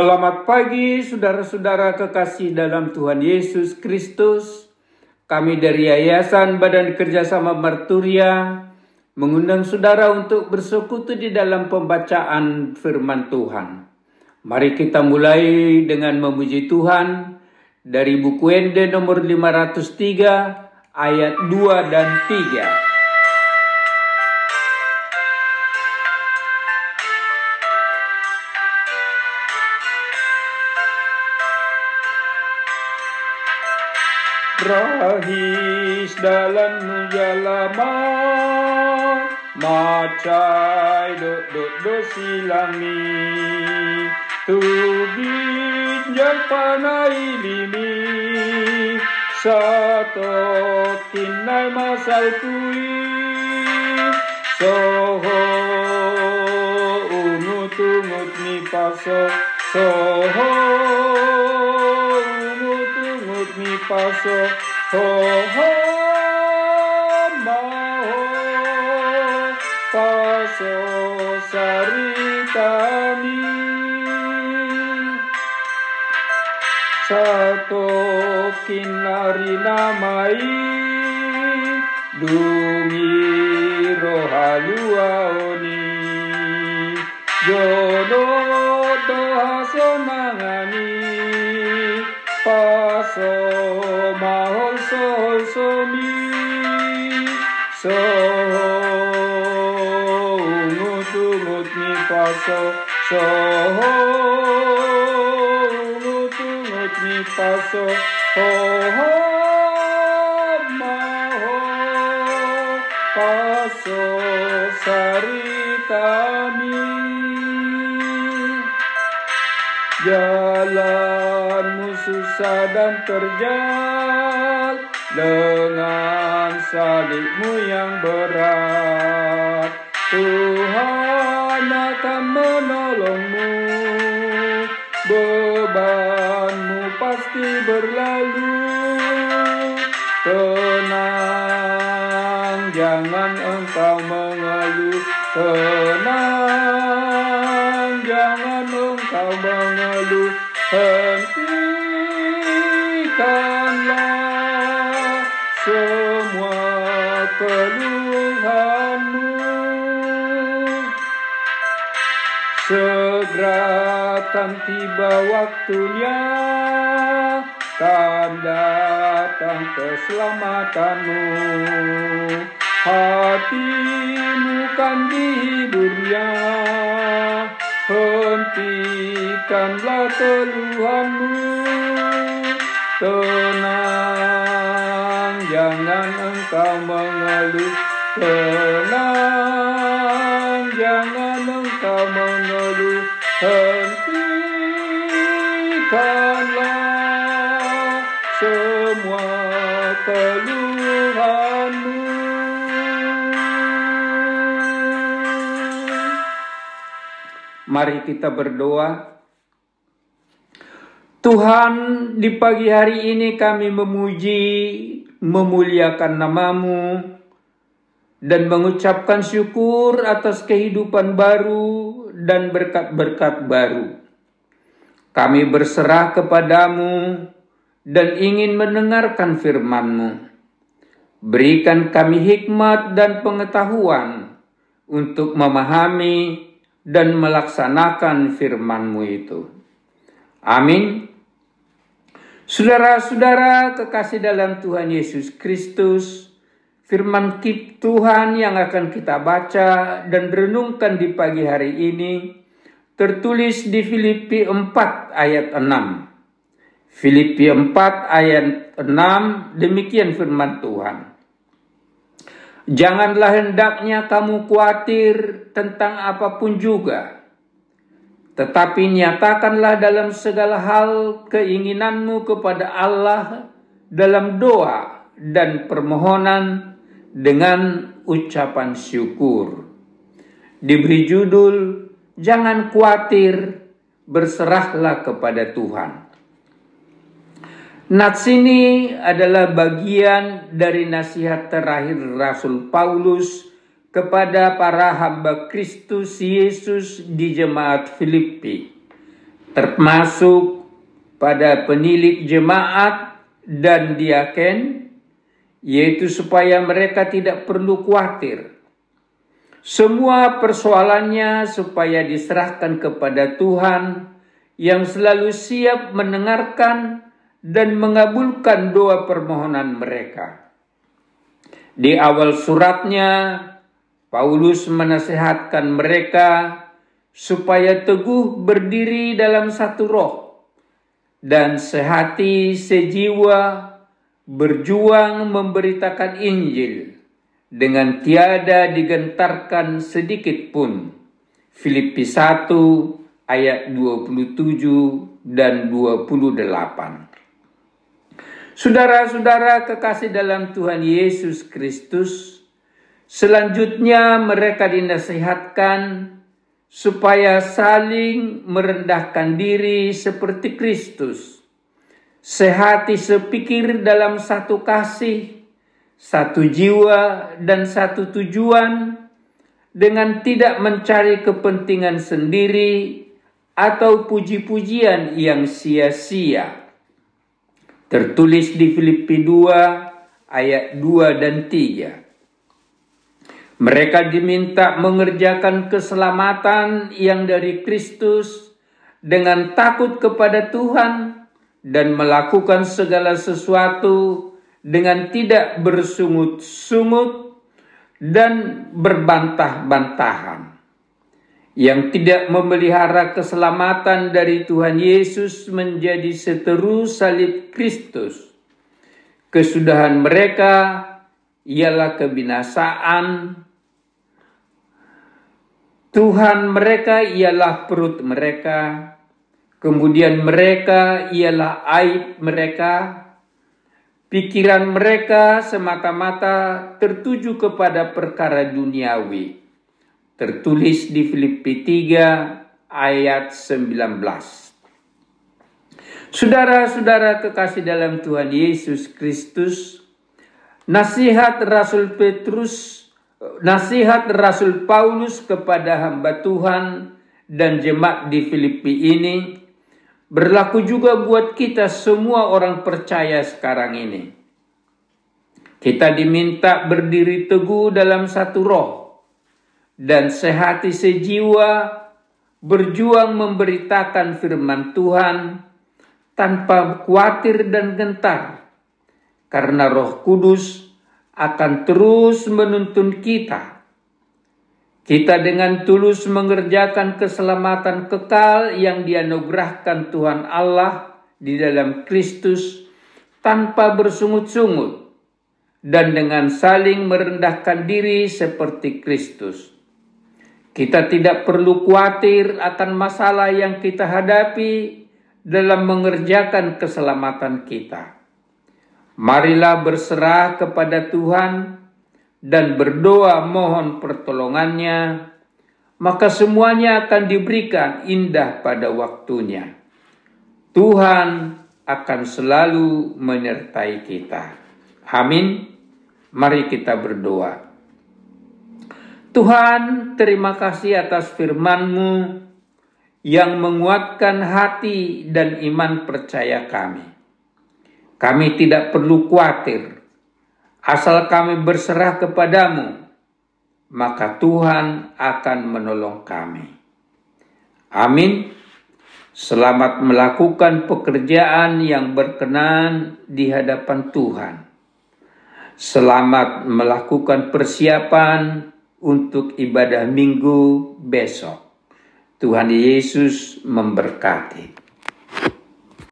Selamat pagi saudara-saudara kekasih dalam Tuhan Yesus Kristus. Kami dari Yayasan Badan Kerjasama Marturia mengundang saudara untuk bersekutu di dalam pembacaan firman Tuhan. Mari kita mulai dengan memuji Tuhan dari buku Ende nomor 503 ayat 2 dan 3. Rahis dalam jalama Macai dok dok do silami Tu ginjal panai limi Satu kinai masal kui. Soho ungu tungut ni Soho paso ho ho ma ho paso saritani satu kinari namai dungi rohaluaoni jono doha sonangani so ungut ungut ni paso ho ho maho paso saritami Jalanmu susah dan terjal dengan salibmu yang berat. Tuhan akan menolongmu, bebanmu pasti berlalu. Tenang, jangan engkau mengeluh. Tenang, jangan engkau mengeluh. Hentikanlah semua keluhanmu. Akan tiba waktunya kan datang keselamatanmu. Hatimu kan dihiburnya, hentikanlah keluhanmu. Tenang, jangan engkau mengeluh. Tenang, jangan engkau mengeluh. Hentikanlah semua keluhanmu. Mari kita berdoa. Tuhan, di pagi hari ini kami memuji, memuliakan namamu, dan mengucapkan syukur atas kehidupan baru dan berkat-berkat baru. Kami berserah kepadamu dan ingin mendengarkan firman-Mu. Berikan kami hikmat dan pengetahuan untuk memahami dan melaksanakan firman-Mu itu. Amin. Saudara-saudara kekasih dalam Tuhan Yesus Kristus, firman Tuhan yang akan kita baca dan renungkan di pagi hari ini tertulis di Filipi 4 ayat 6. Filipi 4 ayat 6 demikian firman Tuhan. Janganlah hendaknya kamu khawatir tentang apa pun juga, tetapi nyatakanlah dalam segala hal keinginanmu kepada Allah dalam doa dan permohonan dengan ucapan syukur. Diberi judul, jangan khawatir, berserahlah kepada Tuhan. Nats ini adalah bagian dari nasihat terakhir Rasul Paulus kepada para hamba Kristus Yesus di jemaat Filipi. termasuk pada penilik jemaat dan diaken, yaitu supaya mereka tidak perlu khawatir. Semua persoalannya supaya diserahkan kepada Tuhan yang selalu siap mendengarkan dan mengabulkan doa permohonan mereka. Di awal suratnya, Paulus menasehatkan mereka supaya teguh berdiri dalam satu roh dan sehati sejiwa berjuang memberitakan Injil dengan tiada digentarkan sedikit pun. Filipi 1 ayat 27 dan 28. Saudara-saudara kekasih dalam Tuhan Yesus Kristus, selanjutnya mereka dinasihatkan supaya saling merendahkan diri seperti Kristus. Sehati sepikir dalam satu kasih, satu jiwa dan satu tujuan dengan tidak mencari kepentingan sendiri atau puji-pujian yang sia-sia tertulis di Filipi 2 ayat 2 dan 3. Mereka diminta mengerjakan keselamatan yang dari Kristus dengan takut kepada Tuhan dan melakukan segala sesuatu dengan tidak bersungut-sungut dan berbantah-bantahan yang tidak memelihara keselamatan dari Tuhan Yesus menjadi seteru salib Kristus. Kesudahan mereka ialah kebinasaan. Tuhan mereka ialah perut mereka. Kemudian mereka ialah aib mereka. Pikiran mereka semata-mata tertuju kepada perkara duniawi tertulis di Filipi 3 ayat 19. Saudara-saudara kekasih dalam Tuhan Yesus Kristus, nasihat Rasul Petrus, nasihat Rasul Paulus kepada hamba Tuhan dan jemaat di Filipi ini berlaku juga buat kita semua orang percaya sekarang ini. Kita diminta berdiri teguh dalam satu roh, dan sehati sejiwa berjuang memberitakan firman Tuhan tanpa khawatir dan gentar karena Roh Kudus akan terus menuntun kita. Kita dengan tulus mengerjakan keselamatan kekal yang dianugerahkan Tuhan Allah di dalam Kristus tanpa bersungut-sungut dan dengan saling merendahkan diri seperti Kristus. Kita tidak perlu khawatir akan masalah yang kita hadapi dalam mengerjakan keselamatan kita. Marilah berserah kepada Tuhan dan berdoa mohon pertolongannya, maka semuanya akan diberikan indah pada waktunya. Tuhan akan selalu menyertai kita. Amin. Mari kita berdoa. Tuhan, terima kasih atas firman-Mu yang menguatkan hati dan iman percaya kami. Kami tidak perlu khawatir, asal kami berserah kepadamu, maka Tuhan akan menolong kami. Amin. Selamat melakukan pekerjaan yang berkenan di hadapan Tuhan. Selamat melakukan persiapan untuk ibadah minggu besok. Tuhan Yesus memberkati.